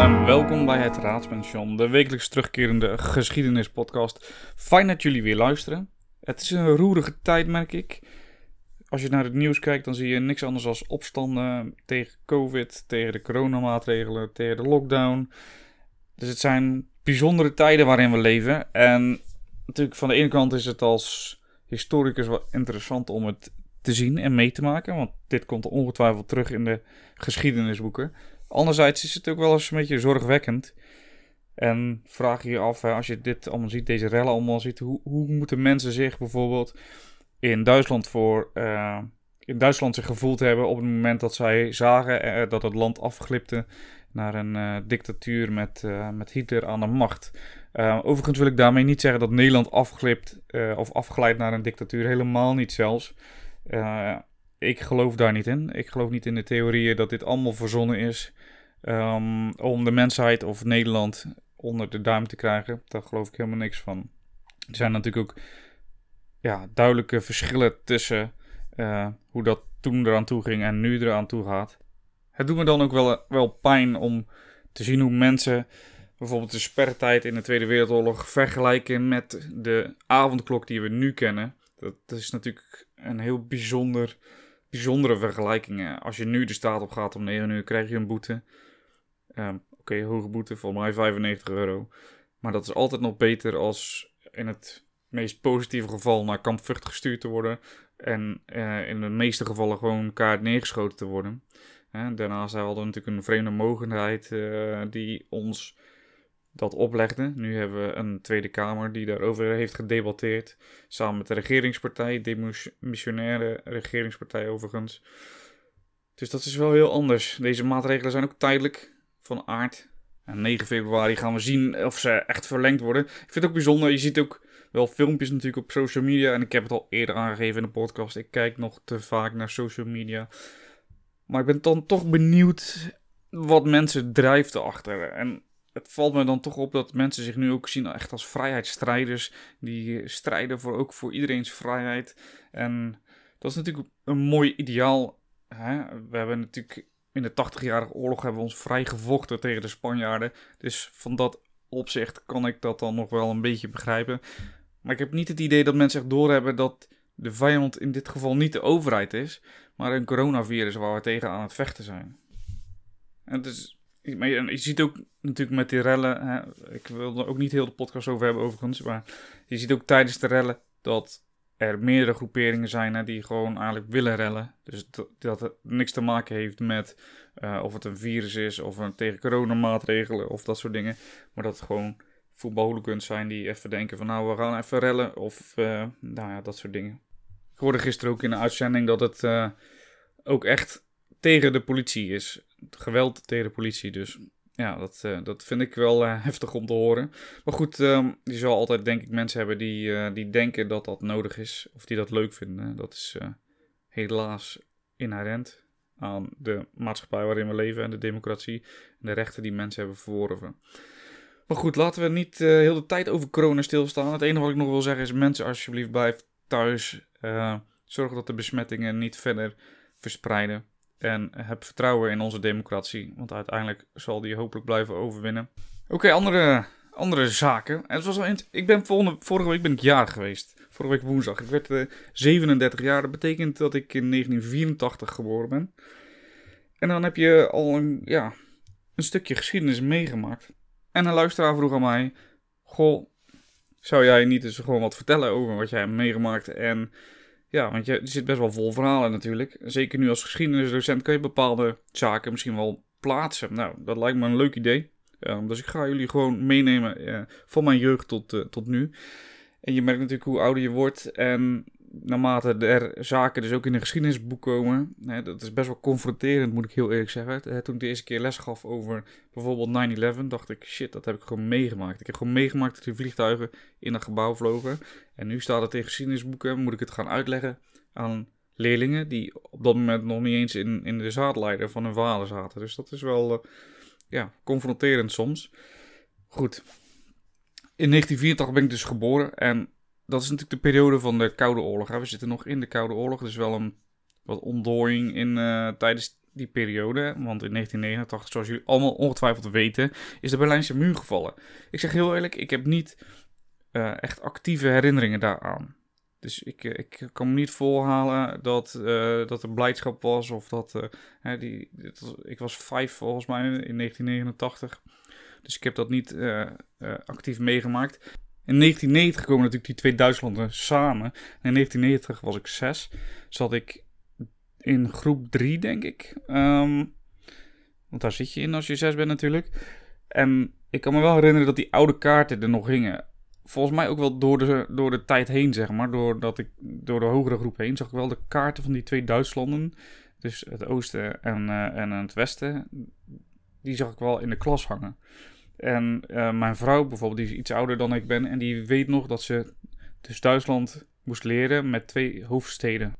en welkom bij het Raadspension, de wekelijks terugkerende geschiedenispodcast. Fijn dat jullie weer luisteren. Het is een roerige tijd, merk ik. Als je naar het nieuws kijkt, dan zie je niks anders dan opstanden tegen COVID, tegen de coronamaatregelen, tegen de lockdown. Dus het zijn bijzondere tijden waarin we leven. En natuurlijk, van de ene kant is het als historicus wel interessant om het te zien en mee te maken. Want dit komt ongetwijfeld terug in de geschiedenisboeken. Anderzijds is het ook wel eens een beetje zorgwekkend. En vraag je je af, hè, als je dit allemaal ziet, deze rellen allemaal ziet, hoe, hoe moeten mensen zich bijvoorbeeld in Duitsland voor uh, in Duitsland zich gevoeld hebben op het moment dat zij zagen uh, dat het land afglipte naar een uh, dictatuur met, met Hitler aan de macht. overigens wil ik daarmee niet zeggen dat Nederland afglipt of afglijdt naar een dictatuur, helemaal niet zelfs. Ik geloof daar niet in. Ik geloof niet in de theorieën dat dit allemaal verzonnen is um, om de mensheid of Nederland onder de duim te krijgen. Daar geloof ik helemaal niks van. Er zijn natuurlijk ook ja, duidelijke verschillen tussen uh, hoe dat toen eraan toe ging en nu eraan toe gaat. Het doet me dan ook wel, wel pijn om te zien hoe mensen bijvoorbeeld de spertijd in de Tweede Wereldoorlog vergelijken met de avondklok die we nu kennen. Dat is natuurlijk een heel bijzonder, bijzondere vergelijking. Als je nu de staat op gaat om 9 uur, krijg je een boete. Um, Oké, hoge boete, volgens mij 95 euro. Maar dat is altijd nog beter als in het meest positieve geval naar kamp gestuurd te worden. En uh, in de meeste gevallen gewoon kaart neergeschoten te worden. Daarnaast hadden we natuurlijk een vreemde mogendheid uh, die ons dat oplegde. Nu hebben we een Tweede Kamer die daarover heeft gedebatteerd. Samen met de regeringspartij, de missionaire regeringspartij overigens. Dus dat is wel heel anders. Deze maatregelen zijn ook tijdelijk van aard. En 9 februari gaan we zien of ze echt verlengd worden. Ik vind het ook bijzonder. Je ziet ook wel filmpjes natuurlijk op social media. En ik heb het al eerder aangegeven in de podcast. Ik kijk nog te vaak naar social media. Maar ik ben dan toch benieuwd wat mensen drijft erachter. En het valt me dan toch op dat mensen zich nu ook zien echt als vrijheidsstrijders. Die strijden voor, ook voor iedereen's vrijheid. En dat is natuurlijk een mooi ideaal. Hè? We hebben natuurlijk in de 80-jarige oorlog hebben we ons vrij gevochten tegen de Spanjaarden. Dus van dat opzicht kan ik dat dan nog wel een beetje begrijpen. Maar ik heb niet het idee dat mensen echt doorhebben dat de vijand in dit geval niet de overheid is, maar een coronavirus waar we tegen aan het vechten zijn. En dus, maar je, ziet ook natuurlijk met die rellen, hè, ik wil er ook niet heel de podcast over hebben overigens, maar je ziet ook tijdens de rellen dat er meerdere groeperingen zijn hè, die gewoon eigenlijk willen rellen. Dus dat, het niks te maken heeft met uh, of het een virus is of een tegen coronamaatregelen of dat soort dingen. Maar dat het gewoon voetbalhooligans zijn die even denken van nou we gaan even rellen of uh, nou ja, dat soort dingen. Ik hoorde gisteren ook in de uitzending dat het uh, ook echt tegen de politie is. Geweld tegen de politie dus ja, dat, uh, dat vind ik wel uh, heftig om te horen. Maar goed, um, je zal altijd denk ik mensen hebben die, uh, die denken dat dat nodig is. Of die dat leuk vinden. Dat is helaas inherent aan de maatschappij waarin we leven en de democratie. En de rechten die mensen hebben verworven. Maar goed, laten we niet heel de tijd over corona stilstaan. Het enige wat ik nog wil zeggen is mensen alsjeblieft blijf thuis. zorg dat de besmettingen niet verder verspreiden. En heb vertrouwen in onze democratie, want uiteindelijk zal die hopelijk blijven overwinnen. Oké, andere, andere zaken. En was wel ik ben vorige week ben ik jaar geweest. Vorige week woensdag. Ik werd uh, eh, 37 jaar. Dat betekent dat ik in 1984 geboren ben. En dan heb je al een, ja, een stukje geschiedenis meegemaakt. En een luisteraar vroeg aan mij: Goh, zou jij niet eens gewoon wat vertellen over wat jij hebt meegemaakt? En ja, want je, zit best wel vol verhalen natuurlijk. Zeker nu als geschiedenisdocent kun je bepaalde zaken misschien wel plaatsen. Nou, dat lijkt me een leuk idee. Um, dus ik ga jullie gewoon meenemen uh, van mijn jeugd tot, uh, tot nu. En je merkt natuurlijk hoe ouder je wordt en naarmate er zaken dus ook in een geschiedenisboek komen, hè, dat is best wel confronterend, moet ik heel eerlijk zeggen. Toen ik de eerste keer les gaf over bijvoorbeeld 9-11, dacht ik, shit, dat heb ik gewoon meegemaakt. Ik heb gewoon meegemaakt dat die vliegtuigen in een gebouw vlogen. En nu staat het in geschiedenisboeken, moet ik het gaan uitleggen aan leerlingen die op dat moment nog niet eens in, in de zaadleider van hun vader zaten. Dus dat is wel, uh, ja, confronterend soms. Goed. In 1984 ben ik dus geboren en dat is natuurlijk de periode van de Koude Oorlog. Hè. We zitten nog in de Koude Oorlog, dus wel een wat ontdooiing in, tijdens die periode. Want in 1989, zoals jullie allemaal ongetwijfeld weten, is de Berlijnse muur gevallen. Ik zeg heel eerlijk, ik heb niet echt actieve herinneringen daaraan. Dus ik, ik kan me niet volhalen dat, dat er blijdschap was of dat... hè, die, ik was vijf volgens mij in 1989. Dus ik heb dat niet actief meegemaakt. In 1990 komen natuurlijk die twee Duitslanden samen. in 1990 was ik zes. Zat ik in groep 3, denk ik. Um, want daar zit je in als je zes bent natuurlijk. En ik kan me wel herinneren dat die oude kaarten er nog hingen. Volgens mij ook wel door de, door de tijd heen, zeg maar. Doordat ik, door de hogere groep heen zag ik wel de kaarten van die twee Duitslanden. Dus het oosten en, uh, en het westen. Die zag ik wel in de klas hangen. En uh, mijn vrouw bijvoorbeeld, die is iets ouder dan ik ben. En die weet nog dat ze dus Duitsland moest leren met twee hoofdsteden.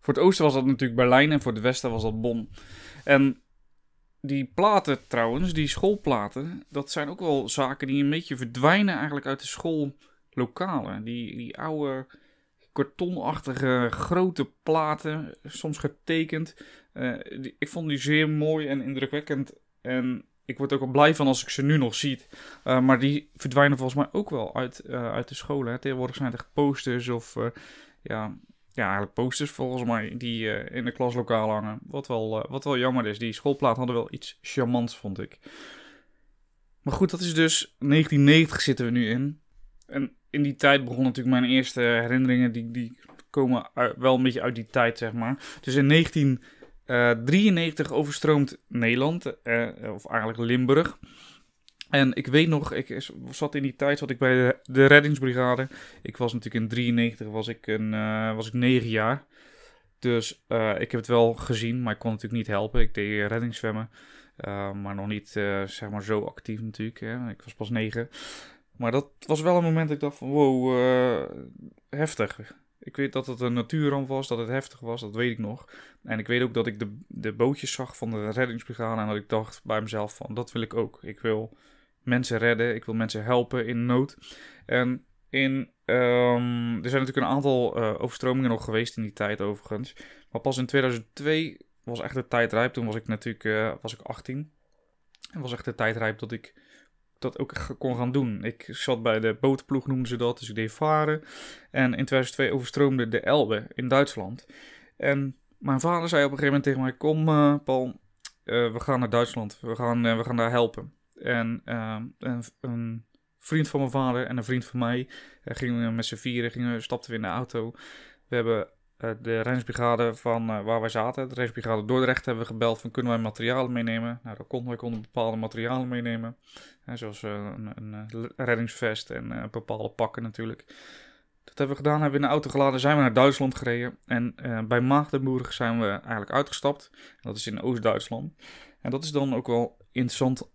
Voor het oosten was dat natuurlijk Berlijn en voor het westen was dat Bonn. En die platen trouwens, die schoolplaten, dat zijn ook wel zaken die een beetje verdwijnen eigenlijk uit de schoollokalen. Die, die oude kartonachtige grote platen, soms getekend. Uh, ik vond die zeer mooi en indrukwekkend. En ik word ook blij van als ik ze nu nog zie. Uh, maar die verdwijnen volgens mij ook wel uit, uh, uit de scholen. Hè. Tegenwoordig zijn het echt posters of ja, ja, eigenlijk posters volgens mij die in de klaslokaal hangen. Wat wel, wat wel jammer is. Die schoolplaat hadden wel iets charmants, vond ik. Maar goed, dat is dus 1990 zitten we nu in. En in die tijd begon natuurlijk mijn eerste herinneringen. Die, die komen wel een beetje uit die tijd, zeg maar. Dus in 1993 uh, overstroomt Nederland, uh, of eigenlijk Limburg. En ik weet nog, ik zat in die tijd zat ik bij de, de reddingsbrigade. Ik was natuurlijk in 93 was ik, een, uh, was ik 9 jaar. Dus ik heb het wel gezien, maar ik kon natuurlijk niet helpen. Ik deed reddingszwemmen, maar nog niet zeg maar zo actief natuurlijk. Hè. Ik was pas 9. Maar dat was wel een moment dat ik dacht van wow, heftig. Ik weet dat het een natuurramp was, dat het heftig was, dat weet ik nog. En ik weet ook dat ik de, de bootjes zag van de reddingsbrigade en dat ik dacht bij mezelf van dat wil ik ook. Ik wil mensen redden, ik wil mensen helpen in nood. En in, um, er zijn natuurlijk een aantal uh, overstromingen nog geweest in die tijd overigens. Maar pas in 2002 was echt de tijd rijp. Toen was ik natuurlijk uh, was ik 18. En was echt de tijd rijp dat ik dat ook kon gaan doen. Ik zat bij de bootploeg, noemden ze dat, dus ik deed varen. En in 2002 overstroomde de Elbe in Duitsland. En mijn vader zei op een gegeven moment tegen mij: Kom, uh, Paul, we gaan naar Duitsland. We gaan, we gaan daar helpen. En uh, een, een, vriend van mijn vader en een vriend van mij uh, gingen met z'n vieren, gingen, stapten we in de auto. We hebben uh, de reddingsbrigade van uh, waar wij zaten, de reddingsbrigade Dordrecht, hebben we gebeld van kunnen wij materialen meenemen. Nou, dat konden wij konden bepaalde materialen meenemen. zoals een, een, reddingsvest en bepaalde pakken natuurlijk. Dat hebben we gedaan, hebben we in de auto geladen, zijn we naar Duitsland gereden. En bij Maagdenburg zijn we eigenlijk uitgestapt. Dat is in Oost-Duitsland. En dat is dan ook wel interessant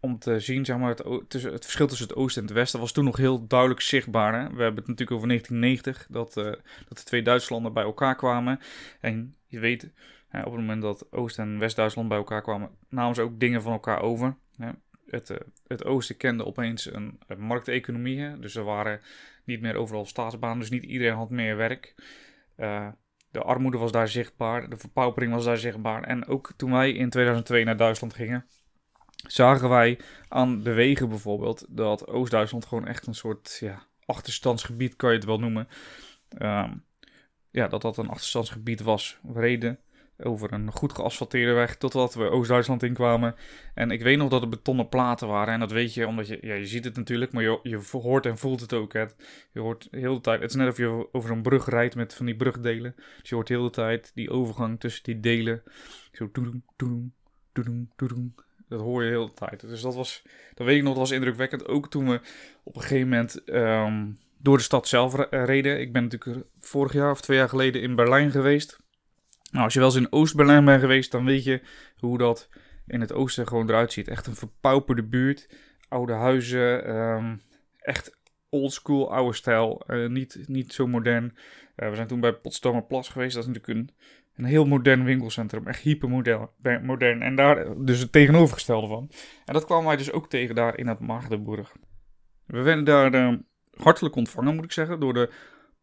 om te zien, zeg maar, het, het, verschil tussen het oosten en het westen was toen nog heel duidelijk zichtbaar. Hè? We hebben het natuurlijk over 1990, dat, uh, dat de twee Duitslanden bij elkaar kwamen. En je weet, op het moment dat Oost- en West-Duitsland bij elkaar kwamen, namen ze ook dingen van elkaar over. Het, uh, het oosten kende opeens een, markteconomie, hè? dus er waren niet meer overal staatsbanen, dus niet iedereen had meer werk. Uh, de armoede was daar zichtbaar, de verpaupering was daar zichtbaar. En ook toen wij in 2002 naar Duitsland gingen, zagen wij aan de wegen bijvoorbeeld dat Oost-Duitsland gewoon echt een soort ja, achterstandsgebied, kan je het wel noemen. Um, ja, dat dat een achterstandsgebied was. We reden over een goed geasfalteerde weg totdat we Oost-Duitsland inkwamen. En ik weet nog dat er betonnen platen waren. En dat weet je omdat je, ja, je ziet het natuurlijk, maar je, je hoort en voelt het ook. Hè. Je hoort heel de tijd, het is net of je over een brug rijdt met van die brugdelen. Dus je hoort heel de tijd die overgang tussen die delen. Zo doedoem, doedoem, doedoem. Dat hoor je heel de tijd. Dus dat was, dat weet ik nog, dat was indrukwekkend. Ook toen we op een gegeven moment um, door de stad zelf reden. Ik ben natuurlijk vorig jaar of twee jaar geleden in Berlijn geweest. Nou, als je wel eens in Oost-Berlijn bent geweest, dan weet je hoe dat in het oosten gewoon eruit ziet. Echt een verpauperde buurt, oude huizen, um, echt oldschool, oude stijl. Uh, niet, niet zo modern. Uh, we zijn toen bij Potsdamer Plas geweest. Dat is natuurlijk een heel modern winkelcentrum, echt hypermodern. En daar dus het tegenovergestelde van. En dat kwamen wij dus ook tegen daar in het Maagdenburg. We werden daar uh, hartelijk ontvangen, moet ik zeggen, door de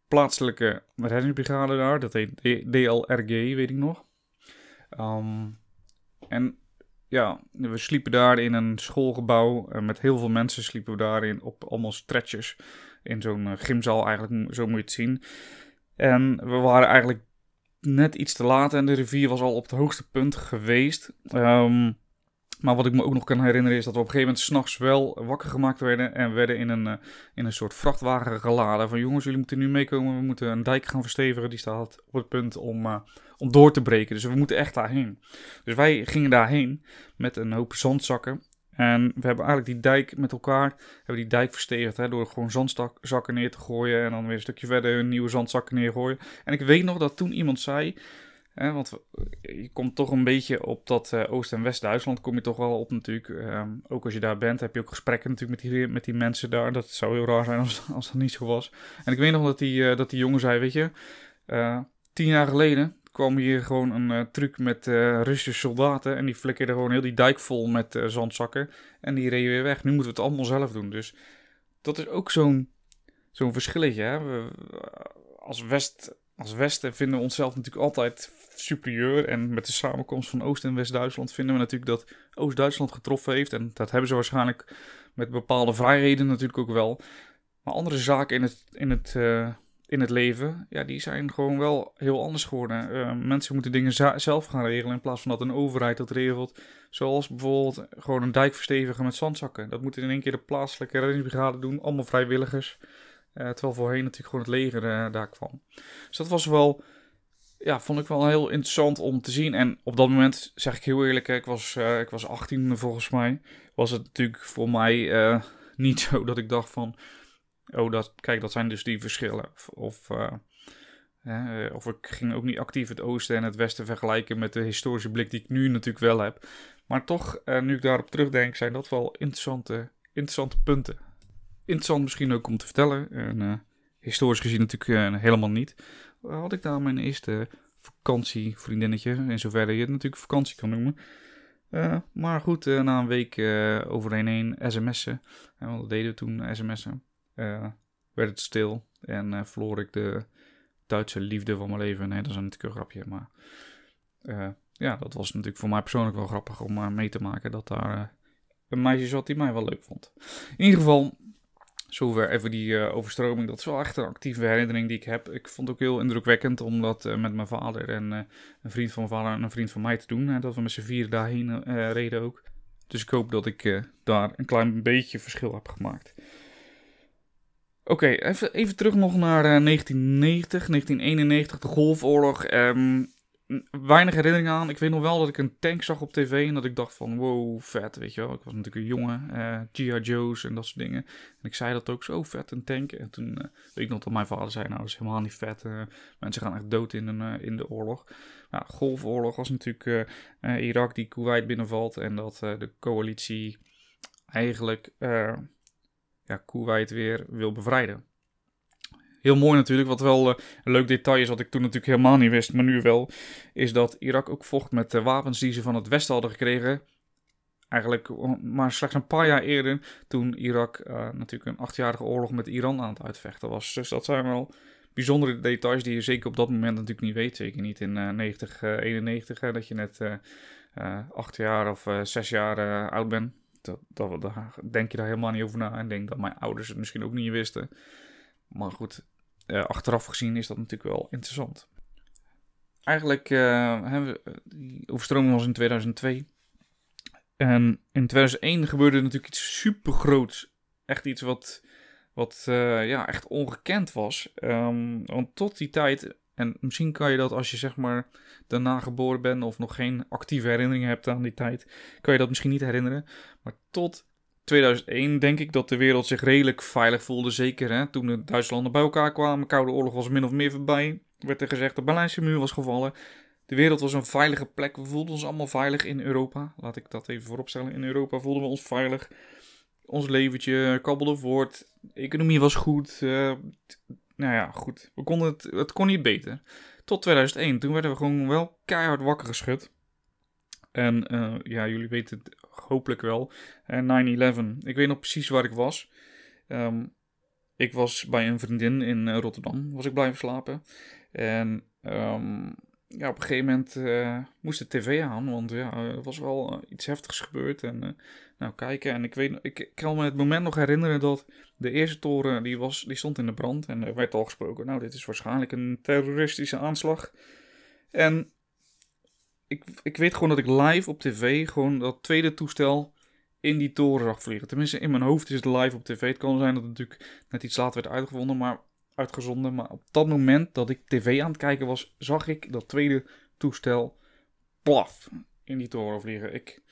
plaatselijke reddingsbrigade daar. Dat heet DLRG, weet ik nog. Ehm, en ja, we sliepen daar in een schoolgebouw. Uh, met heel veel mensen sliepen we daarin op allemaal stretchers. In zo'n uh, gymzaal eigenlijk, zo moet je het zien. En we waren eigenlijk net iets te laat en de rivier was al op het hoogste punt geweest. Um, maar wat ik me ook nog kan herinneren is dat we op een gegeven moment s'nachts wel wakker gemaakt werden. En werden in een, uh, in een soort vrachtwagen geladen. Van jongens, jullie moeten nu meekomen. We moeten een dijk gaan verstevigen. Die staat op het punt om, uh, om door te breken. Dus we moeten echt daarheen. Dus wij gingen daarheen met een hoop zandzakken. En we hebben eigenlijk die dijk met elkaar, hebben die dijk verstevigd hè, door gewoon zandzakken neer te gooien en dan weer een stukje verder een nieuwe zandzakken neergooien. En ik weet nog dat toen iemand zei, hè, want je komt toch een beetje op dat uh, Oost- en West-Duitsland kom je toch wel op natuurlijk. Um, ook als je daar bent heb je ook gesprekken natuurlijk met die, met die mensen daar. Dat zou heel raar zijn als, als dat niet zo was. En ik weet nog dat die, uh, dat die jongen zei, weet je, uh, tien jaar geleden kwam hier gewoon een truc met Russische soldaten. En die flikkerden gewoon heel die dijk vol met zandzakken. En die reden weer weg. Nu moeten we het allemaal zelf doen. Dus dat is ook zo'n zo'n verschilletje. Hè? We, als, West, als Westen vinden we onszelf natuurlijk altijd superieur. En met de samenkomst van Oost- en West-Duitsland vinden we natuurlijk dat Oost-Duitsland getroffen heeft. En dat hebben ze waarschijnlijk met bepaalde vrijheden natuurlijk ook wel. Maar andere zaken in het, in het in het leven, ja, die zijn gewoon wel heel anders geworden. Uh, mensen moeten dingen zelf gaan regelen in plaats van dat een overheid dat regelt. Zoals bijvoorbeeld gewoon een dijk verstevigen met zandzakken. Dat moeten in één keer de plaatselijke reddingsbrigade doen, allemaal vrijwilligers. Uh, terwijl voorheen natuurlijk gewoon het leger daar kwam. Dus dat was wel, ja, vond ik wel heel interessant om te zien. En op dat moment, zeg ik heel eerlijk, ik was, ik was 18 volgens mij, was het natuurlijk voor mij niet zo dat ik dacht van oh, dat, kijk, dat zijn dus die verschillen. Of, uh, of ik ging ook niet actief het oosten en het westen vergelijken met de historische blik die ik nu natuurlijk wel heb. Maar toch, nu ik daarop terugdenk, zijn dat wel interessante, interessante punten. Interessant misschien ook om te vertellen. En, historisch gezien natuurlijk helemaal niet. Had ik daar mijn eerste vakantievriendinnetje, in zoverre je het natuurlijk vakantie kan noemen. Uh, maar goed, uh, na een week uh, overheen heen sms'en. En wat deden toen? sms'en. Werd het stil en verloor ik de Duitse liefde van mijn leven. Nee, dat is natuurlijk een grapje, maar ja, dat was natuurlijk voor mij persoonlijk wel grappig om mee te maken dat daar een meisje zat die mij wel leuk vond. In ieder geval, zover even die overstroming. Dat is wel echt een actieve herinnering die ik heb. Ik vond het ook heel indrukwekkend om dat met mijn vader en een vriend van mijn vader en een vriend van mij te doen. dat we met z'n vier daarheen reden ook. Dus ik hoop dat ik daar een klein beetje verschil heb gemaakt. Oké, even, even terug nog naar uh, 1990, 1991, de Golfoorlog. Um, weinig herinneringen aan. Ik weet nog wel dat ik een tank zag op tv en dat ik dacht van wow, vet, weet je wel. Ik was natuurlijk een jongen, uh, G.I. Joe's en dat soort dingen. En ik zei dat ook zo, vet, een tank. En toen uh, weet ik nog dat mijn vader zei, nou dat is helemaal niet vet. Uh, mensen gaan echt dood in, een, in de oorlog. Nou, Golfoorlog was natuurlijk Irak die Kuwait binnenvalt en dat de coalitie eigenlijk ja, Kuwait weer wil bevrijden. Heel mooi natuurlijk, wat wel uh, een leuk detail is, wat ik toen natuurlijk helemaal niet wist, maar nu wel, is dat Irak ook vocht met de wapens die ze van het Westen hadden gekregen. Eigenlijk maar slechts een paar jaar eerder, toen Irak natuurlijk een achtjarige oorlog met Iran aan het uitvechten was. Dus dat zijn wel bijzondere details die je zeker op dat moment natuurlijk niet weet. Zeker niet in uh, 90, 91, hè, dat je net acht jaar of zes jaar oud bent dat, dat, daar denk je daar helemaal niet over na. En denk dat mijn ouders het misschien ook niet wisten. Maar goed, uh, achteraf gezien is dat natuurlijk wel interessant. Eigenlijk, uh, we, die overstroming was in 2002. En in 2001 gebeurde natuurlijk iets supergroots. Echt iets wat, wat ja, echt ongekend was. Um, want tot die tijd en misschien kan je dat als je zeg maar daarna geboren bent of nog geen actieve herinneringen hebt aan die tijd, kan je dat misschien niet herinneren. Maar tot 2001 denk ik dat de wereld zich redelijk veilig voelde. Zeker hè, toen de Duitslanden bij elkaar kwamen. Koude oorlog was min of meer voorbij. Werd er gezegd, de Berlijnse muur was gevallen. De wereld was een veilige plek. We voelden ons allemaal veilig in Europa. Laat ik dat even vooropstellen. In Europa voelden we ons veilig. Ons leventje kabbelde voort. De economie was goed. Uh, nou ja, goed. We konden het, het kon niet beter. Tot 2001. Toen werden we gewoon wel keihard wakker geschud. En uh, ja, jullie weten het hopelijk wel. Uh, 9-11. Ik weet nog precies waar ik was. Um, ik was bij een vriendin in eh, Rotterdam, was ik blijven slapen. En ehm, ja, op een gegeven moment moest de tv aan, want ja, er was wel iets heftigs gebeurd. En nou, kijken. En ik, weet, ik, ik, kan me het moment nog herinneren dat de eerste toren, die, was, die stond in de brand. En er werd al gesproken, nou, dit is waarschijnlijk een terroristische aanslag. En ik, ik weet gewoon dat ik live op tv gewoon dat tweede toestel in die toren zag vliegen. Tenminste, in mijn hoofd is het live op tv. Het kan zijn dat het natuurlijk net iets later werd uitgevonden, maar, uitgezonden. Maar op dat moment dat ik tv aan het kijken was, zag ik dat tweede toestel plaf in die toren vliegen. Ik,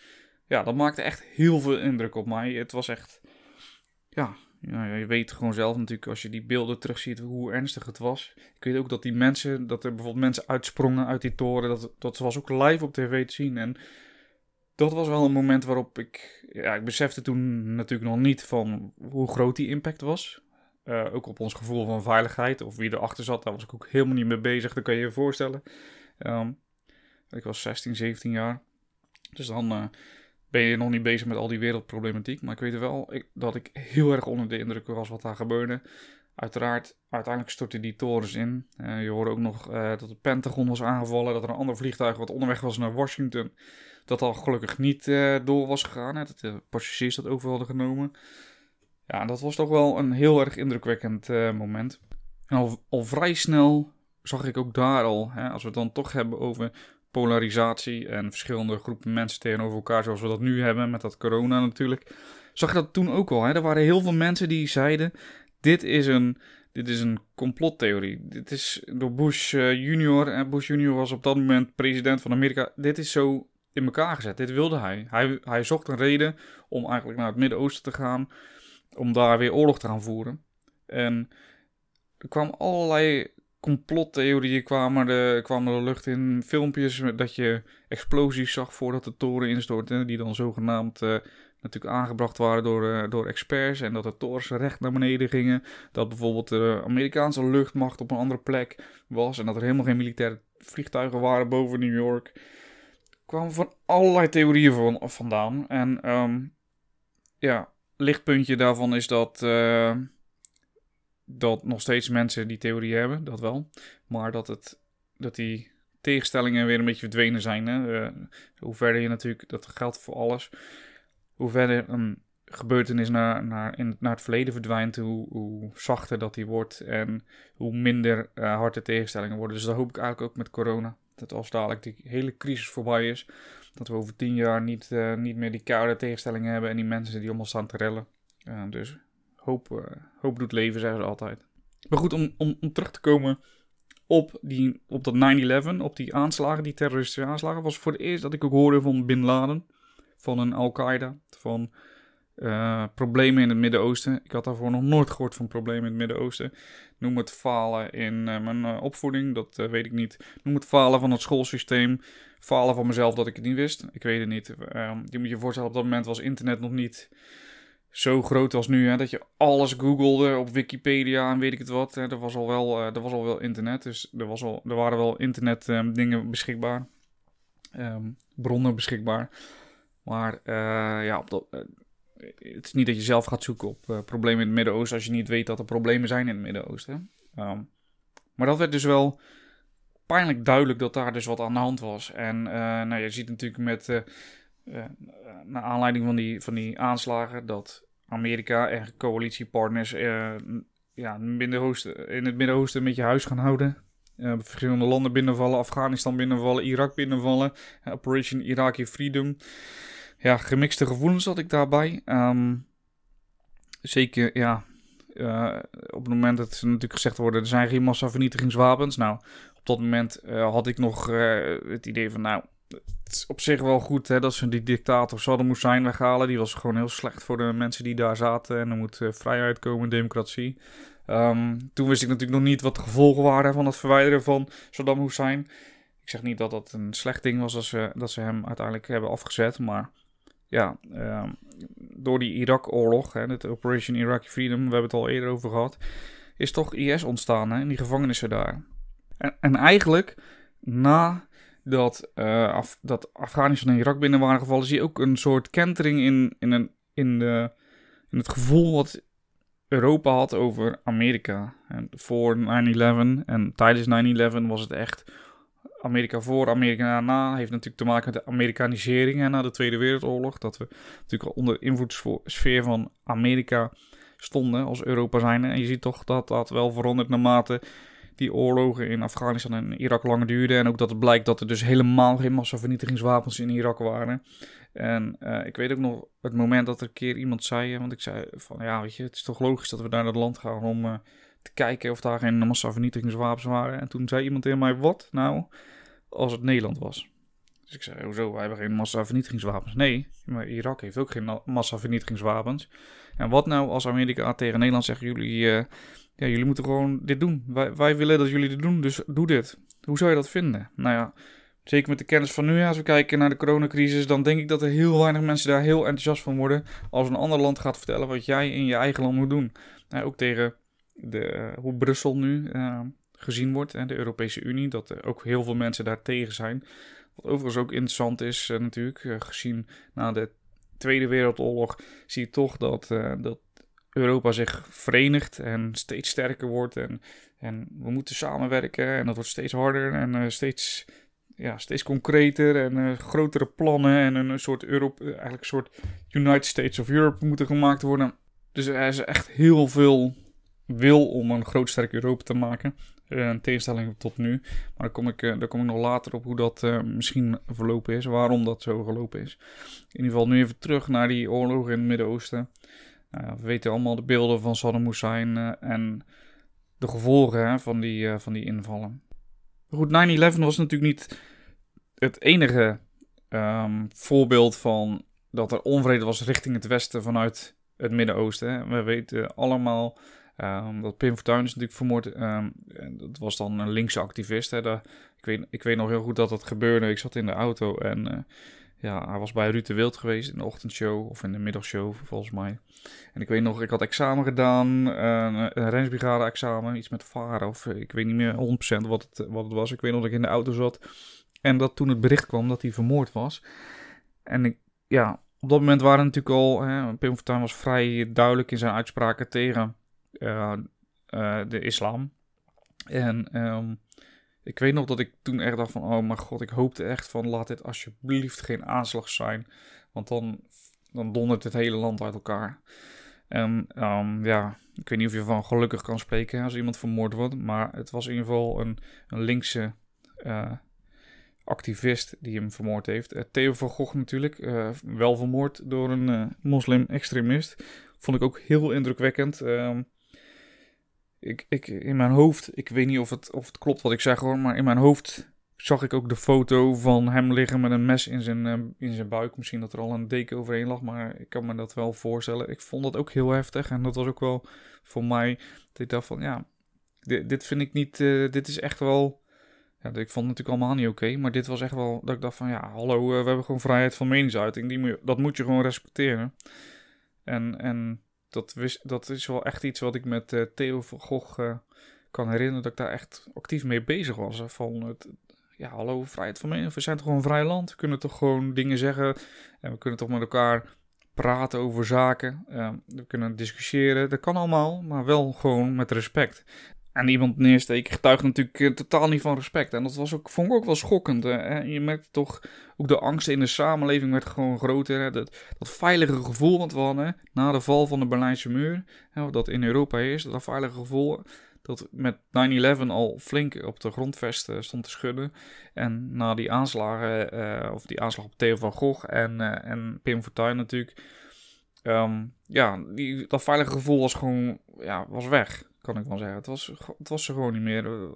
ja, dat maakte echt heel veel indruk op mij. Het was echt, ja, ja, je weet gewoon zelf natuurlijk als je die beelden terugziet hoe ernstig het was. Ik weet ook dat die mensen, dat er bijvoorbeeld mensen uitsprongen uit die toren. Dat, dat was ook live op tv te zien. En dat was wel een moment waarop ik, ja, ik besefte toen natuurlijk nog niet van hoe groot die impact was. Uh, ook op ons gevoel van veiligheid of wie erachter zat, daar was ik ook helemaal niet mee bezig. Dat kan je je voorstellen. Um, ik was 16, 17 jaar. Dus dan uh, ben je nog niet bezig met al die wereldproblematiek. Maar ik weet wel ik, dat ik heel erg onder de indruk was wat daar gebeurde. Uiteraard, uiteindelijk stortte die torens in. Uh, je hoorde ook nog uh, dat het Pentagon was aangevallen. Dat er een ander vliegtuig wat onderweg was naar Washington. Dat al gelukkig niet uh, door was gegaan. Hè, dat de passagiers dat over hadden genomen. Ja, dat was toch wel een heel erg indrukwekkend moment. En al, al, vrij snel zag ik ook daar al, hè, als we het dan toch hebben over polarisatie en verschillende groepen mensen tegenover elkaar, zoals we dat nu hebben met dat corona natuurlijk. Zag je dat toen ook al? Hè? Er waren heel veel mensen die zeiden: dit is een, dit is een complottheorie. Dit is door Bush uh, junior. En Bush junior was op dat moment president van Amerika. Dit is zo in elkaar gezet. Dit wilde hij. Hij, hij zocht een reden om eigenlijk naar het Midden-Oosten te gaan. Om daar weer oorlog te gaan voeren. En er kwamen allerlei complottheorieën kwamen de, kwamen de lucht in. Filmpjes dat je explosies zag voordat de toren instortte. Die dan zogenaamd uh, natuurlijk aangebracht waren door, uh, door experts. En dat de torens recht naar beneden gingen. Dat bijvoorbeeld de Amerikaanse luchtmacht op een andere plek was. En dat er helemaal geen militaire vliegtuigen waren boven New York. Kwamen van allerlei theorieën van, vandaan. En um, ja, lichtpuntje daarvan is dat... Uh, dat nog steeds mensen die theorie hebben, dat wel. Maar dat, het, dat die tegenstellingen weer een beetje verdwenen zijn. Hè? Uh, hoe verder je natuurlijk, dat geldt voor alles. Hoe verder een gebeurtenis naar, naar, in, naar het verleden verdwijnt, hoe, hoe zachter dat die wordt. En hoe minder uh, harde tegenstellingen worden. Dus dat hoop ik eigenlijk ook met corona. Dat als dadelijk die hele crisis voorbij is, dat we over tien jaar niet, uh, niet meer die koude tegenstellingen hebben en die mensen die allemaal staan te rellen. dus hoop, uh, hoop doet leven, zeggen ze altijd. Maar goed, om, om, om terug te komen op, die, op dat 9-11, op die aanslagen, die terroristische aanslagen, was voor het eerst dat ik ook hoorde van Bin Laden, van een Al-Qaeda, van uh, problemen in het Midden-Oosten. Ik had daarvoor nog nooit gehoord van problemen in het Midden-Oosten. Noem het falen in uh, mijn opvoeding, dat weet ik niet. Noem het falen van het schoolsysteem. Falen van mezelf dat ik het niet wist. Ik weet het niet. Ehm, je moet je voorstellen, op dat moment was internet nog niet zo groot als nu, hè, dat je alles googelde op Wikipedia en weet ik het wat. Hè. Er, was al wel, uh, er was al wel internet, dus er, was al, er waren wel internet um, dingen beschikbaar. Um, bronnen beschikbaar. Maar uh, ja, op dat, uh, het is niet dat je zelf gaat zoeken op problemen in het Midden-Oosten als je niet weet dat er problemen zijn in het Midden-Oosten. Um, maar dat werd dus wel pijnlijk duidelijk dat daar dus wat aan de hand was. En nou, je ziet natuurlijk met uh, naar aanleiding van die, van die aanslagen dat Amerika en coalitiepartners uh, ja, in het Midden-Oosten een beetje huis gaan houden. Verschillende landen binnenvallen, Afghanistan binnenvallen, Irak binnenvallen, Operation Iraqi Freedom. Ja, gemixte gevoelens had ik daarbij. Um, zeker, ja, op het moment dat er natuurlijk gezegd wordt, er zijn geen massavernietigingswapens. Nou, op dat moment had ik nog het idee van, nou, het is op zich wel goed hè, dat ze die dictator Saddam Hussein weghalen. Die was gewoon heel slecht voor de mensen die daar zaten. En er moet uh, vrijheid komen, democratie. Um, toen wist ik natuurlijk nog niet wat de gevolgen waren van het verwijderen van Saddam Hussein. Ik zeg niet dat dat een slecht ding was dat ze, dat ze hem uiteindelijk hebben afgezet. Maar ja, um, door die Irak-oorlog, de Operation Iraqi Freedom, we hebben het al eerder over gehad, is toch IS ontstaan hè, in die gevangenissen daar. En, en eigenlijk na dat, uh, Af dat Afghanistan en Irak binnen waren gevallen, zie je ook een soort kentering in, in, een, in, de, in het gevoel wat Europa had over Amerika. En voor 9-11 en tijdens 9-11 was het echt Amerika voor, Amerika na. Heeft natuurlijk te maken met de Amerikanisering na de Tweede Wereldoorlog. Dat we natuurlijk onder de invloedssfeer van Amerika stonden als Europa zijn. En je ziet toch dat dat wel verandert naarmate die oorlogen in Afghanistan en Irak langer duurden. En ook dat het blijkt dat er dus helemaal geen massavernietigingswapens in Irak waren. En uh, ik weet ook nog het moment dat er een keer iemand zei, want ik zei van ja, weet je, het is toch logisch dat we naar dat land gaan om uh, te kijken of daar geen massavernietigingswapens waren. En toen zei iemand tegen mij, wat nou als het Nederland was? Dus ik zei, hoezo, wij hebben geen massavernietigingswapens. Nee, maar Irak heeft ook geen massavernietigingswapens. En wat nou als Amerika tegen Nederland zegt, jullie, ja, jullie moeten gewoon dit doen. Wij, wij willen dat jullie dit doen, dus doe dit. Hoe zou je dat vinden? Nou ja, Zeker met de kennis van nu, als we kijken naar de coronacrisis, dan denk ik dat er heel weinig mensen daar heel enthousiast van worden als een ander land gaat vertellen wat jij in je eigen land moet doen. Uh, ook tegen de, uh, hoe Brussel nu uh, gezien wordt en de Europese Unie, dat er ook heel veel mensen daar tegen zijn. Wat overigens ook interessant is natuurlijk, gezien na de Tweede Wereldoorlog zie je toch dat, dat Europa zich verenigt en steeds sterker wordt. En, en we moeten samenwerken en dat wordt steeds harder en steeds ja, steeds concreter en uh, grotere plannen en een soort Europe, eigenlijk een soort United States of Europe moeten gemaakt worden. Dus er is echt heel veel wil om een groot sterk Europa te maken. In tegenstelling tot nu. Maar daar kom ik, daar kom ik nog later op hoe dat misschien verlopen is. Waarom dat zo gelopen is. In ieder geval nu even terug naar die oorlog in het Midden-Oosten. We weten allemaal de beelden van Saddam Hussein en de gevolgen hè, van, die, van die invallen. Goed, 9-11 was natuurlijk niet het enige um, voorbeeld van dat er onvrede was richting het westen vanuit het Midden-Oosten. We weten allemaal um, dat Pim Fortuyn is natuurlijk vermoord. Um, dat was dan een linkse activist. Hè. Ik, weet, ik weet nog heel goed dat dat gebeurde. Ik zat in de auto en uh, ja, hij was bij Ruud de Wild geweest in de ochtendshow of in de middagshow volgens mij. En ik weet nog, ik had examen gedaan, uh, een Rensbrigade examen, iets met varen of ik weet niet meer 100% wat het, wat het was. Ik weet nog dat ik in de auto zat en dat toen het bericht kwam dat hij vermoord was. En ik, ja, op dat moment waren natuurlijk al, hè, Pim Fortuyn was vrij duidelijk in zijn uitspraken tegen uh, uh, de islam. En um, ik weet nog dat ik toen echt dacht van, oh mijn god, ik hoopte echt van, laat dit alsjeblieft geen aanslag zijn. Want dan, dan dondert het hele land uit elkaar. En um, ja, ik weet niet of je van gelukkig kan spreken als iemand vermoord wordt. Maar het was in ieder geval een, een linkse uh, activist die hem vermoord heeft. Uh, Theo van Gogh natuurlijk, uh, wel vermoord door een moslim-extremist. Vond ik ook heel indrukwekkend. Ehm, ik, ik, in mijn hoofd, ik weet niet of het, of het klopt wat ik zeg hoor, maar in mijn hoofd zag ik ook de foto van hem liggen met een mes in zijn, in zijn buik. Misschien dat er al een deken overheen lag, maar ik kan me dat wel voorstellen. Ik vond dat ook heel heftig en dat was ook wel voor mij, dat ik dacht van ja, dit, dit vind ik niet, dit is echt wel ja, ik vond het natuurlijk allemaal niet oké. maar dit was echt wel dat ik dacht van ja, hallo, uh, we hebben gewoon vrijheid van meningsuiting. Die moet, dat moet je gewoon respecteren. En, en dat, dat is wel echt iets wat ik met uh, Theo van Gogh uh, kan herinneren. Dat ik daar echt actief mee bezig was. Van het, ja, hallo, vrijheid van mening. We zijn toch gewoon een vrij land. We kunnen toch gewoon dingen zeggen. En we kunnen toch met elkaar praten over zaken. we kunnen discussiëren. Dat kan allemaal, maar wel gewoon met respect. En iemand neersteken getuigt natuurlijk uh, totaal niet van respect. En dat was ook, vond ik ook wel schokkend. je merkte toch, ook de angst in de samenleving werd gewoon groter. Hè? Dat, dat veilige gevoel wat we hadden na de val van de Berlijnse muur. Hè, dat in Europa is, dat veilige gevoel dat met 9-11 al flink op de grondvest stond te schudden. En na die aanslagen, uh, of die aanslag op Theo van Gogh en, en Pim Fortuyn natuurlijk. Um, ja, die, dat veilige gevoel was gewoon ja, was weg kan ik wel zeggen. Het was, het was er gewoon niet meer. Eh,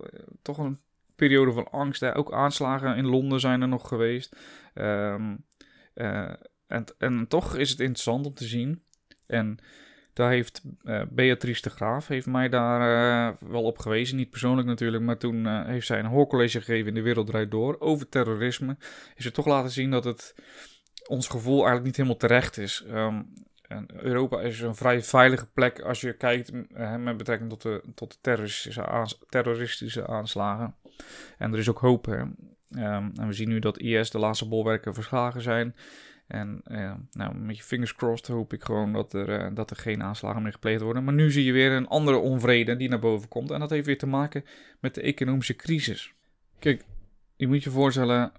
toch een periode van angst. Ook aanslagen in Londen zijn er nog geweest. Um, uh, en, en toch is het interessant om te zien. En daar heeft uh, Beatrice de Graaf heeft mij daar wel op gewezen. Niet persoonlijk natuurlijk, maar toen heeft zij een hoorcollege gegeven in de Wereld Draait Door over terrorisme. Is ze toch laten zien dat het ons gevoel eigenlijk niet helemaal terecht is. En Europa is een vrij veilige plek als je kijkt eh, met betrekking tot de, tot terroristische, aanslagen. En er is ook hoop. Um, en we zien nu dat IS de laatste bolwerken verslagen zijn. En uh, nou, met je fingers crossed hoop ik gewoon dat er, uh, dat er geen aanslagen meer gepleegd worden. Maar nu zie je weer een andere onvrede die naar boven komt. En dat heeft weer te maken met de economische crisis. Kijk, je moet je voorstellen,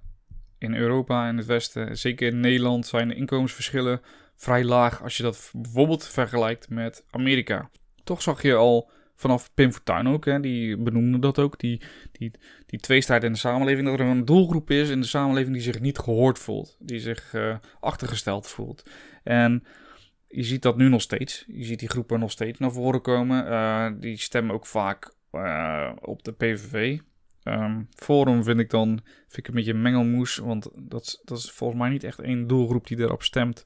in Europa en het Westen, zeker in Nederland, zijn de inkomensverschillen vrij laag als je dat bijvoorbeeld vergelijkt met Amerika. Toch zag je al vanaf Pim Fortuyn ook, hè, die benoemde dat ook, die, die, die tweestrijd in de samenleving, dat er een doelgroep is in de samenleving die zich niet gehoord voelt, die zich uh, achtergesteld voelt. En je ziet dat nu nog steeds, je ziet die groepen nog steeds naar voren komen, uh, die stemmen ook vaak uh, op de PVV. Um, Forum vind ik dan vind ik een beetje mengelmoes, want dat, dat is volgens mij niet echt één doelgroep die erop stemt.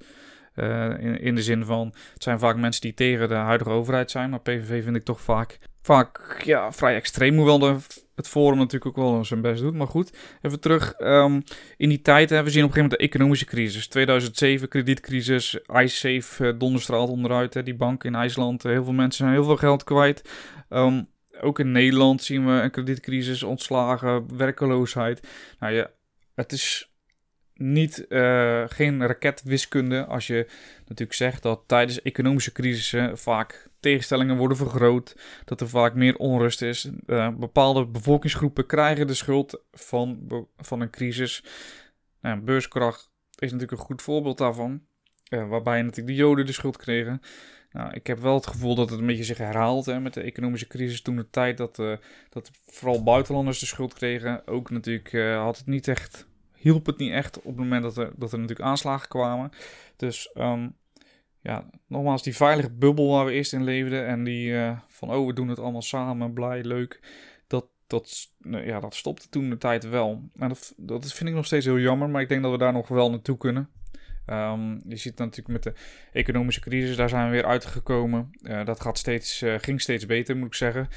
Uh, in, de zin van, het zijn vaak mensen die tegen de huidige overheid zijn, maar PVV vind ik toch vaak, vaak ja, vrij extreem. Hoewel de, het Forum natuurlijk ook wel zijn best doet. Maar goed, even terug. Um, in die tijd, hè, we zien op een gegeven moment de economische crisis. 2007, kredietcrisis, IceSafe uh, donderstraalt onderuit. Hè, die bank in IJsland, heel veel mensen zijn heel veel geld kwijt. Um, ook in Nederland zien we een kredietcrisis, ontslagen, werkeloosheid. Nou ja, het is niet, uh, geen raketwiskunde als je natuurlijk zegt dat tijdens economische crisissen vaak tegenstellingen worden vergroot, dat er vaak meer onrust is. Uh, bepaalde bevolkingsgroepen krijgen de schuld van, van een crisis. Nou, beurskracht is natuurlijk een goed voorbeeld daarvan, uh, waarbij natuurlijk de Joden de schuld kregen. Nou, ik heb wel het gevoel dat het een beetje zich herhaalt hè, met de economische crisis toen de tijd dat, dat vooral buitenlanders de schuld kregen. Ook natuurlijk had het niet echt, hielp het niet echt op het moment dat er, dat er natuurlijk aanslagen kwamen. Dus um, ja, nogmaals, die veilige bubbel waar we eerst in leefden en die uh, van oh we doen het allemaal samen, blij, leuk. Dat, dat, ja, dat stopte toen de tijd wel. En dat, dat vind ik nog steeds heel jammer, maar ik denk dat we daar nog wel naartoe kunnen. Um, je ziet natuurlijk met de economische crisis, daar zijn we weer uitgekomen. Uh, dat gaat steeds, uh, ging steeds beter, moet ik zeggen.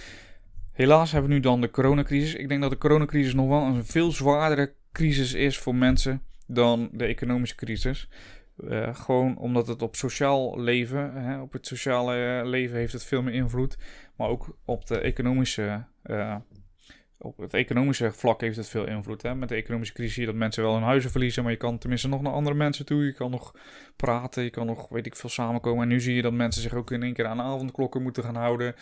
Helaas hebben we nu dan de coronacrisis. Ik denk dat de coronacrisis nog wel een veel zwaardere crisis is voor mensen dan de economische crisis. Uh, gewoon omdat het op sociaal leven, hè, op het sociale leven heeft het veel meer invloed. Maar ook op de economische op het economische vlak heeft het veel invloed. Hè? Met de economische crisis zie je dat mensen wel hun huizen verliezen, maar je kan tenminste nog naar andere mensen toe. Je kan nog praten, je kan nog, weet ik veel, samenkomen. En nu zie je dat mensen zich ook in één keer aan avondklokken moeten gaan houden.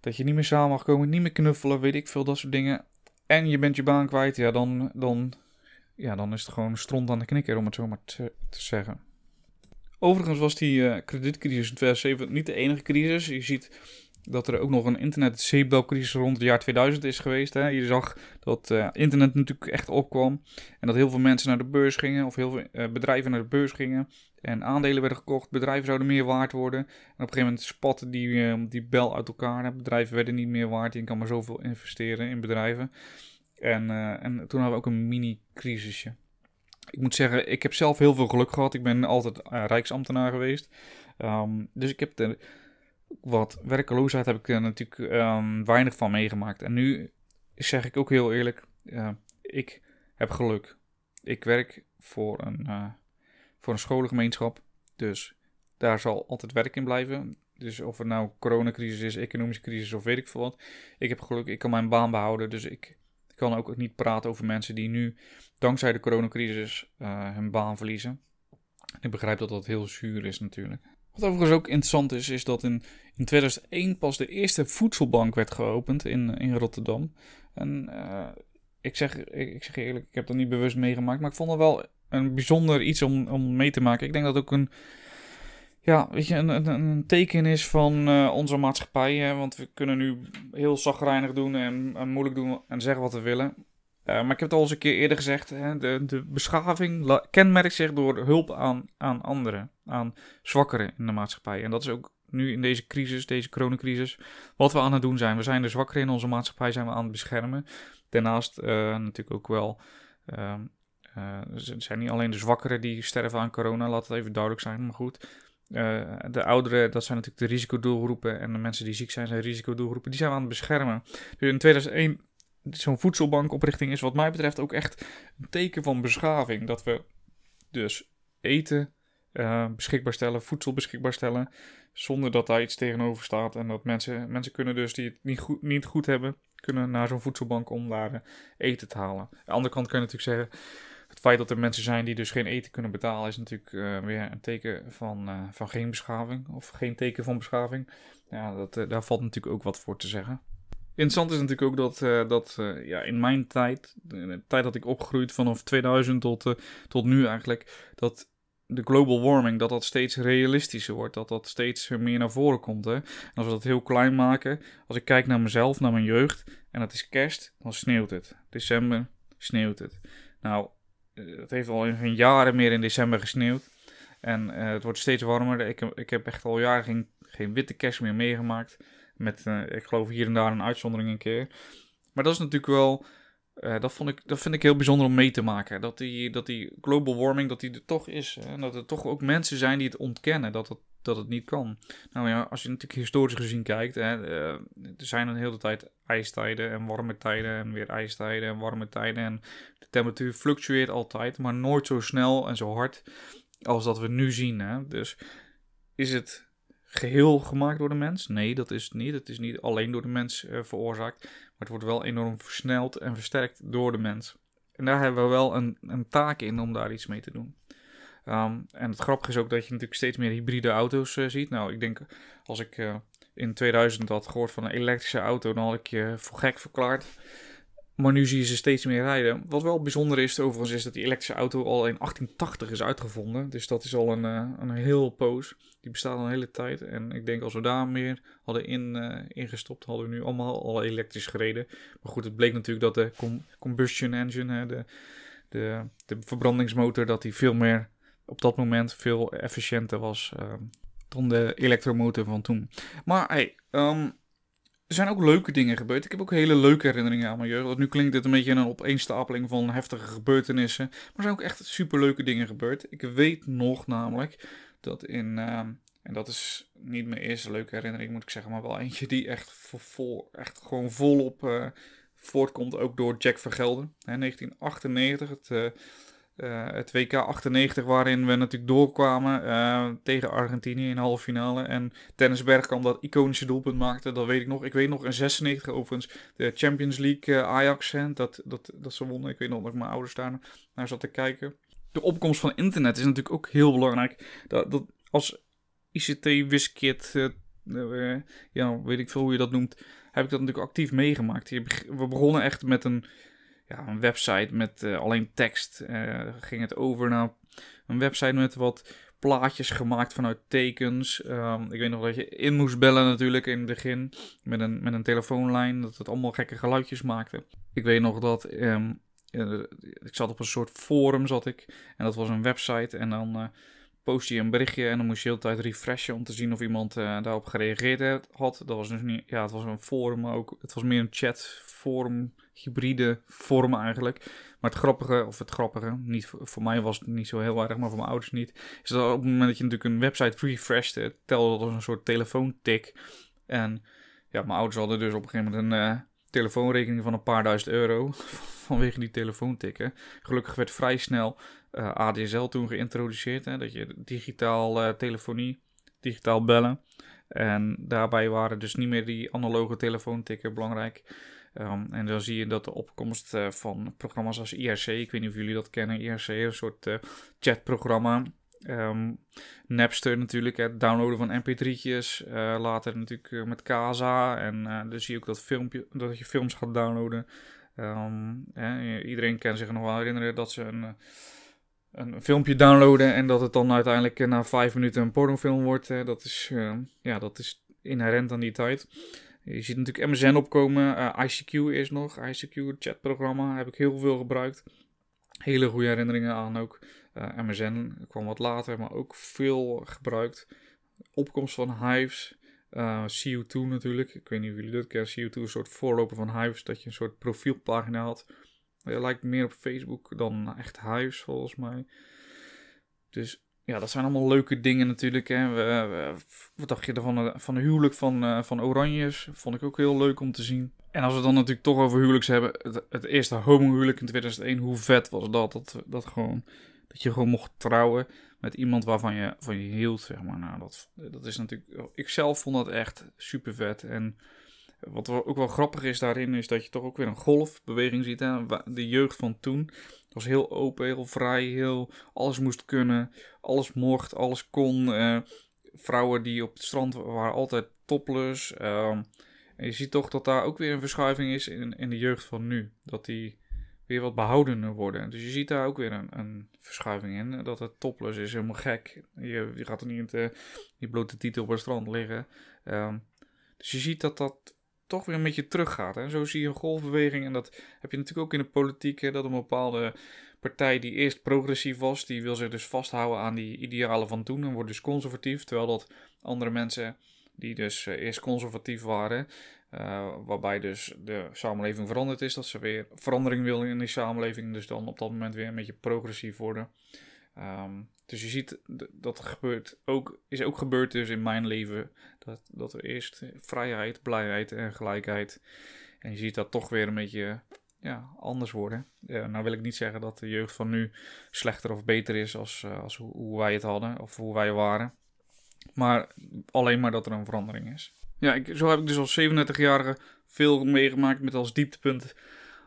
Dat je niet meer samen mag komen, niet meer knuffelen, weet ik veel, dat soort dingen. En je bent je baan kwijt, ja, dan, dan, ja, dan is het gewoon stront aan de knikker, om het zo maar te, te zeggen. Overigens was die uh, kredietcrisis in 2007 niet de enige crisis. Je ziet dat er ook nog een internet-zeepbelcrisis rond het jaar 2000 is geweest. Hè. Je zag dat uh, internet natuurlijk echt opkwam. En dat heel veel mensen naar de beurs gingen, of heel veel uh, bedrijven naar de beurs gingen. En aandelen werden gekocht, bedrijven zouden meer waard worden. En op een gegeven moment spatte die, die bel uit elkaar. Hè. Bedrijven werden niet meer waard, je kan maar zoveel investeren in bedrijven. En, en toen hadden we ook een mini-crisisje. Ik moet zeggen, ik heb zelf heel veel geluk gehad. Ik ben altijd rijksambtenaar geweest. Um, dus ik heb de wat werkeloosheid heb ik er natuurlijk um, weinig van meegemaakt. En nu zeg ik ook heel eerlijk, uh, ik heb geluk. Ik werk voor een, voor een scholengemeenschap, dus daar zal altijd werk in blijven. Dus of het nou coronacrisis is, economische crisis of weet ik veel wat. Ik heb geluk, ik kan mijn baan behouden, dus ik kan ook niet praten over mensen die nu dankzij de coronacrisis uh, hun baan verliezen. Ik begrijp dat dat heel zuur is natuurlijk. Wat overigens ook interessant is, is dat in, in 2001 pas de eerste voedselbank werd geopend in, in Rotterdam. En uh, ik, zeg, ik, ik, zeg eerlijk, ik heb dat niet bewust meegemaakt, maar ik vond het wel een bijzonder iets om, om mee te maken. Ik denk dat ook een, ja, weet je, een, een, teken is van uh, onze maatschappij. Hè? Want we kunnen nu heel zagrijnig doen en, moeilijk doen en zeggen wat we willen. Uh, maar ik heb het al eens een keer eerder gezegd. Hè, de, de beschaving kenmerkt zich door hulp aan, aan anderen. Aan zwakkeren in de maatschappij. En dat is ook nu in deze crisis, deze coronacrisis, wat we aan het doen zijn. We zijn de zwakkeren in onze maatschappij zijn we aan het beschermen. Daarnaast uh, natuurlijk ook wel... Het zijn niet alleen de zwakkeren die sterven aan corona, laat het even duidelijk zijn. Maar goed, de ouderen, dat zijn natuurlijk de risicodoelgroepen. En de mensen die ziek zijn, zijn risicodoelgroepen. Die zijn we aan het beschermen. Dus in 2001 zo'n voedselbankoprichting is wat mij betreft ook echt een teken van beschaving. Dat we dus eten uh, beschikbaar stellen, voedsel beschikbaar stellen, zonder dat daar iets tegenover staat. En dat mensen, mensen kunnen dus die het niet goed, niet goed hebben, kunnen naar zo'n voedselbank om daar eten te halen. Aan de andere kant kan je natuurlijk zeggen, het feit dat er mensen zijn die dus geen eten kunnen betalen, is natuurlijk uh, weer een teken van, uh, van geen beschaving. Of geen teken van beschaving. Ja, dat, uh, daar valt natuurlijk ook wat voor te zeggen. Interessant is natuurlijk ook dat, dat ja, in mijn tijd, de tijd dat ik opgegroeid vanaf 2000 tot, tot nu eigenlijk, dat de global warming, dat dat steeds realistischer wordt. Dat dat steeds meer naar voren komt. Hè? En als we dat heel klein maken, als ik kijk naar mezelf, naar mijn jeugd, en het is kerst, dan sneeuwt het. December sneeuwt het. Nou, eh, het heeft al in jaren meer in december gesneeuwd. En uh, het wordt steeds warmer. Ik, ik heb echt al jaren geen, witte kerst meer meegemaakt. Met, uh, ik geloof hier en daar een uitzondering een keer. Maar dat is natuurlijk wel uh, dat, vond ik, dat vind ik heel bijzonder om mee te maken. Dat die, dat die global warming, dat die er toch is. En dat er toch ook mensen zijn die het ontkennen dat het, dat het niet kan. Nou ja, als je natuurlijk historisch gezien kijkt. Hè, uh, er zijn een hele tijd ijstijden en warme tijden. En weer ijstijden en warme tijden. En de temperatuur fluctueert altijd. Maar nooit zo snel en zo hard als dat we nu zien. Hè. Dus is het geheel gemaakt door de mens? Nee, dat is het niet. Het is niet alleen door de mens uh, veroorzaakt. Maar het wordt wel enorm versneld en versterkt door de mens. En daar hebben we wel een, een taak in om daar iets mee te doen. Um, en het grappige is ook dat je natuurlijk steeds meer hybride auto's uh, ziet. Nou, ik denk als ik uh, in 2000 had gehoord van een elektrische auto, dan had ik je voor gek verklaard. Maar nu zie je ze steeds meer rijden. Wat wel bijzonder is overigens is dat die elektrische auto al in 1880 is uitgevonden. Dus dat is al een, uh, een heel poos. Die bestaat al een hele tijd. En ik denk als we daar meer hadden in, uh, ingestopt, hadden we nu allemaal al elektrisch gereden. Maar goed, het bleek natuurlijk dat de com combustion engine, de, de, de verbrandingsmotor, dat die veel meer op dat moment veel efficiënter was uh, dan de elektromotor van toen. Maar hey, um, er zijn ook leuke dingen gebeurd. Ik heb ook hele leuke herinneringen aan mijn jeugd. Nu klinkt dit een beetje een opeenstapeling van heftige gebeurtenissen. Maar er zijn ook echt super leuke dingen gebeurd. Ik weet nog namelijk dat in. Uh, en dat is niet mijn eerste leuke herinnering, moet ik zeggen. Maar wel eentje die echt, vol, echt gewoon volop uh, voortkomt. Ook door Jack Vergelden. Hè, 1998. Het. Uh, uh, het WK 98, waarin we natuurlijk doorkwamen uh, tegen Argentinië in halve finale. En Dennis Bergkamp dat iconische doelpunt maakte, dat weet ik nog. Ik weet nog in 96 overigens de Champions League uh, Ajax, dat, dat, dat ze wonnen. Ik weet nog dat mijn ouders daar naar zat te kijken. De opkomst van internet is natuurlijk ook heel belangrijk. Dat, dat als ICT-wiskit, ja, weet ik veel hoe je dat noemt, heb ik dat natuurlijk actief meegemaakt. We begonnen echt met een ja, een website met uh, alleen tekst. Uh, ging het over naar een website met wat plaatjes gemaakt vanuit tekens. Um, ik weet nog dat je in moest bellen natuurlijk in het begin met een, met een telefoonlijn. Dat het allemaal gekke geluidjes maakte. Ik weet nog dat um, ik zat op een soort forum zat ik. En dat was een website en dan... Post je een berichtje en dan moest je de hele tijd refreshen om te zien of iemand uh, daarop gereageerd had. Dat was dus niet, ja, het was een forum, ook, het was meer een chat forum hybride vorm eigenlijk. Maar het grappige, of het grappige, niet, voor mij was het niet zo heel erg, maar voor mijn ouders niet, is dat op het moment dat je natuurlijk een website refreshed, telde dat als een soort telefoontik. En ja, mijn ouders hadden dus op een gegeven moment een uh, telefoonrekening van een paar duizend euro vanwege die telefoontikken. Gelukkig werd vrij snel eh, ADSL toen geïntroduceerd, hè, dat je digitaal uh, telefonie, digitaal bellen. En daarbij waren dus niet meer die analoge telefoontikken belangrijk. Um, en dan zie je dat de opkomst uh, van programma's als IRC, ik weet niet of jullie dat kennen, IRC, een soort chatprogramma. Um, Napster natuurlijk, het downloaden van mp3'tjes, uh, later natuurlijk met Casa. En dan zie je ook dat, filmpje, dat je films gaat downloaden. Um, iedereen kan zich nog wel herinneren dat ze een, een filmpje downloaden en dat het dan uiteindelijk na vijf minuten een pornofilm wordt. dat, is, ja, dat is inherent aan die tijd. Je ziet natuurlijk MSN opkomen. ICQ is nog. ICQ, chatprogramma, heb ik heel veel gebruikt. Hele goede herinneringen aan ook. Eh, MSN kwam wat later, maar ook veel gebruikt. Opkomst van Hives. Uh, eh, CO2 natuurlijk. Ik weet niet of jullie dat kennen. CO2 is een soort voorloper van Hives. Dat je een soort profielpagina had. Het lijkt meer op Facebook dan echt Hives volgens mij. Dus ja, dat zijn allemaal leuke dingen natuurlijk. Hè. wat dacht je ervan van de huwelijk van, uh, van Oranjes? Vond ik ook heel leuk om te zien. En als we dan natuurlijk toch over huwelijks hebben. Het, het eerste homohuwelijk in 2001. Hoe vet was dat? Dat, dat, gewoon, dat je gewoon mocht trouwen met iemand waarvan je, van je hield, zeg maar. Nou, dat, dat is natuurlijk... Ik zelf vond dat echt super vet. En wat ook wel grappig is daarin, is dat je toch ook weer een golfbeweging ziet. Hè? De jeugd van toen was heel open, heel vrij, heel, alles moest kunnen, alles mocht, alles kon. Uh, vrouwen die op het strand waren altijd topless. En je ziet toch dat daar ook weer een verschuiving is in, in de jeugd van nu. Dat die weer wat behoudender worden. Dus je ziet daar ook weer een, een verschuiving in. Dat het topless is helemaal gek. Je, je gaat er niet in je blote titel op het strand liggen. Um, dus je ziet dat dat toch weer een beetje teruggaat. Hè? Zo zie je een golfbeweging. En dat heb je natuurlijk ook in de politiek. Hè? Dat een bepaalde partij die eerst progressief was, die wil zich dus vasthouden aan die idealen van toen. En wordt dus conservatief. Terwijl dat andere mensen die dus eh, eerst conservatief waren, uh, waarbij dus de samenleving veranderd is, dat ze weer verandering willen in die samenleving, dus dan op dat moment weer een beetje progressief worden. Um, dus je ziet dat gebeurt ook, is ook gebeurd dus in mijn leven, dat, dat er eerst vrijheid, blijheid en gelijkheid. En je ziet dat toch weer een beetje ja, anders worden. Nou wil ik niet zeggen dat de jeugd van nu slechter of beter is als, uh, als hoe, wij het hadden of hoe wij waren. Maar alleen maar dat er een verandering is. Ja, ik, zo heb ik dus als 37-jarige veel meegemaakt met als dieptepunt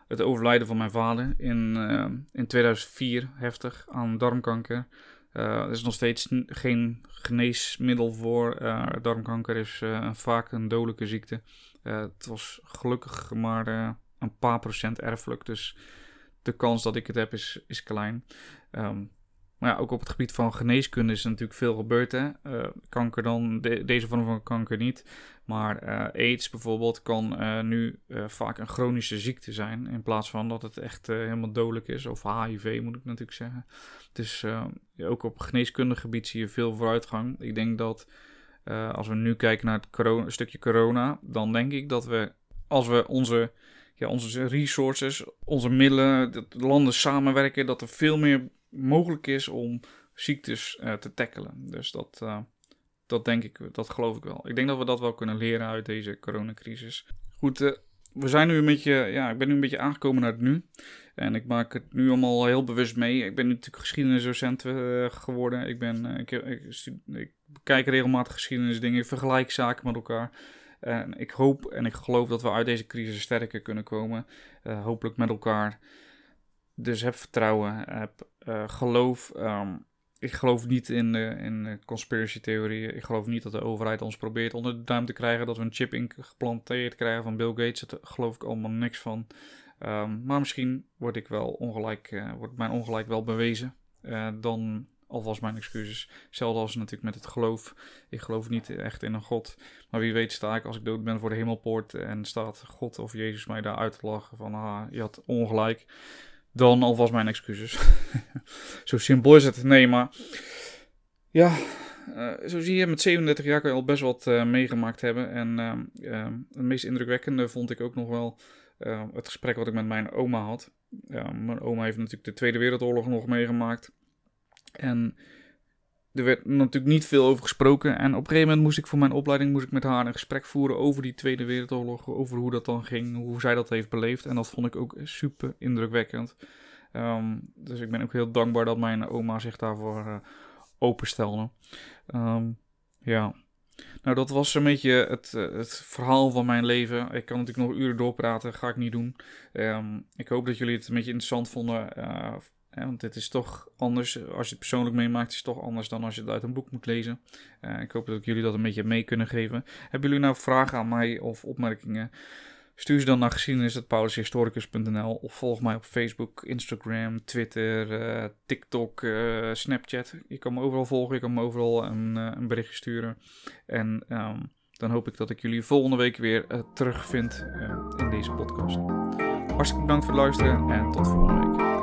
het overlijden van mijn vader in, uh, in 2004, heftig, aan darmkanker. Uh, er is nog steeds geen geneesmiddel voor. Uh, darmkanker is vaak een dodelijke ziekte. het was gelukkig maar een paar procent erfelijk, dus de kans dat ik het heb is, is klein. Um, maar ja, ook op het gebied van geneeskunde is natuurlijk veel gebeurd. Hè? Uh, kanker dan, deze vorm van kanker niet. Maar uh, AIDS bijvoorbeeld kan uh, nu vaak een chronische ziekte zijn. In plaats van dat het echt helemaal dodelijk is. Of HIV moet ik natuurlijk zeggen. Dus ook op geneeskundig gebied zie je veel vooruitgang. Ik denk dat als we nu kijken naar het corona, stukje corona. Dan denk ik dat we, als we onze, ja, onze resources, onze middelen, de landen samenwerken. Dat er veel meer mogelijk is om ziektes uh, te tackelen. Dus dat, uh, dat denk ik, dat geloof ik wel. Ik denk dat we dat wel kunnen leren uit deze coronacrisis. Goed, uh, we zijn nu een beetje, ja, ik ben nu een beetje aangekomen naar het nu. En ik maak het nu allemaal heel bewust mee. Ik ben natuurlijk geschiedenisdocent geworden. Ik, ben, ik, ik, ik bekijk regelmatig geschiedenisdingen. Ik vergelijk zaken met elkaar. En ik hoop en ik geloof dat we uit deze crisis sterker kunnen komen. hopelijk met elkaar. Dus heb vertrouwen, heb uh, geloof. Um, ik geloof niet in, uh, in conspiracy theorieën. Ik geloof niet dat de overheid ons probeert onder de duim te krijgen. Dat we een chip ingeplanteerd krijgen van Bill Gates. Daar geloof ik allemaal niks van. Um, maar misschien word ik wel ongelijk, uh, wordt mijn ongelijk wel bewezen. Uh, dan alvast mijn excuses. Hetzelfde als natuurlijk met het geloof. Ik geloof niet echt in een God. Maar wie weet sta ik als ik dood ben voor de hemelpoort. En staat God of Jezus mij daar uit te lachen van ah, je had ongelijk dan alvast mijn excuses. zo simpel is het. Nee, maar ja, uh, zo zie je, met 37 jaar kan je al best wat uh, meegemaakt hebben. En uh, het meest indrukwekkende vond ik ook nog wel het gesprek wat ik met mijn oma had. mijn oma heeft natuurlijk de Tweede Wereldoorlog nog meegemaakt. En er werd natuurlijk niet veel over gesproken. En op een gegeven moment moest ik voor mijn opleiding moest ik met haar een gesprek voeren over die Tweede Wereldoorlog. Over hoe dat dan ging, hoe zij dat heeft beleefd. En dat vond ik ook super indrukwekkend. Um, dus ik ben ook heel dankbaar dat mijn oma zich daarvoor uh, openstelde. Um, ja. Nou, dat was een beetje het, uh, het verhaal van mijn leven. Ik kan natuurlijk nog uren doorpraten, ga ik niet doen. Um, ik hoop dat jullie het een beetje interessant vonden. Uh, want dit is toch anders, als je het persoonlijk meemaakt, is het toch anders dan als je het uit een boek moet lezen. Uh, ik hoop dat ik jullie dat een beetje mee kunnen geven. Hebben jullie nou vragen aan mij of opmerkingen? Stuur ze dan naar geschiedenis.paulushistoricus.nl of volg mij op Facebook, Instagram, Twitter, uh, TikTok, uh, Snapchat. Je kan me overal volgen, je kan me overal een, een berichtje sturen. En um, dan hoop ik dat ik jullie volgende week weer terugvind in deze podcast. Hartstikke bedankt voor het luisteren en tot volgende week.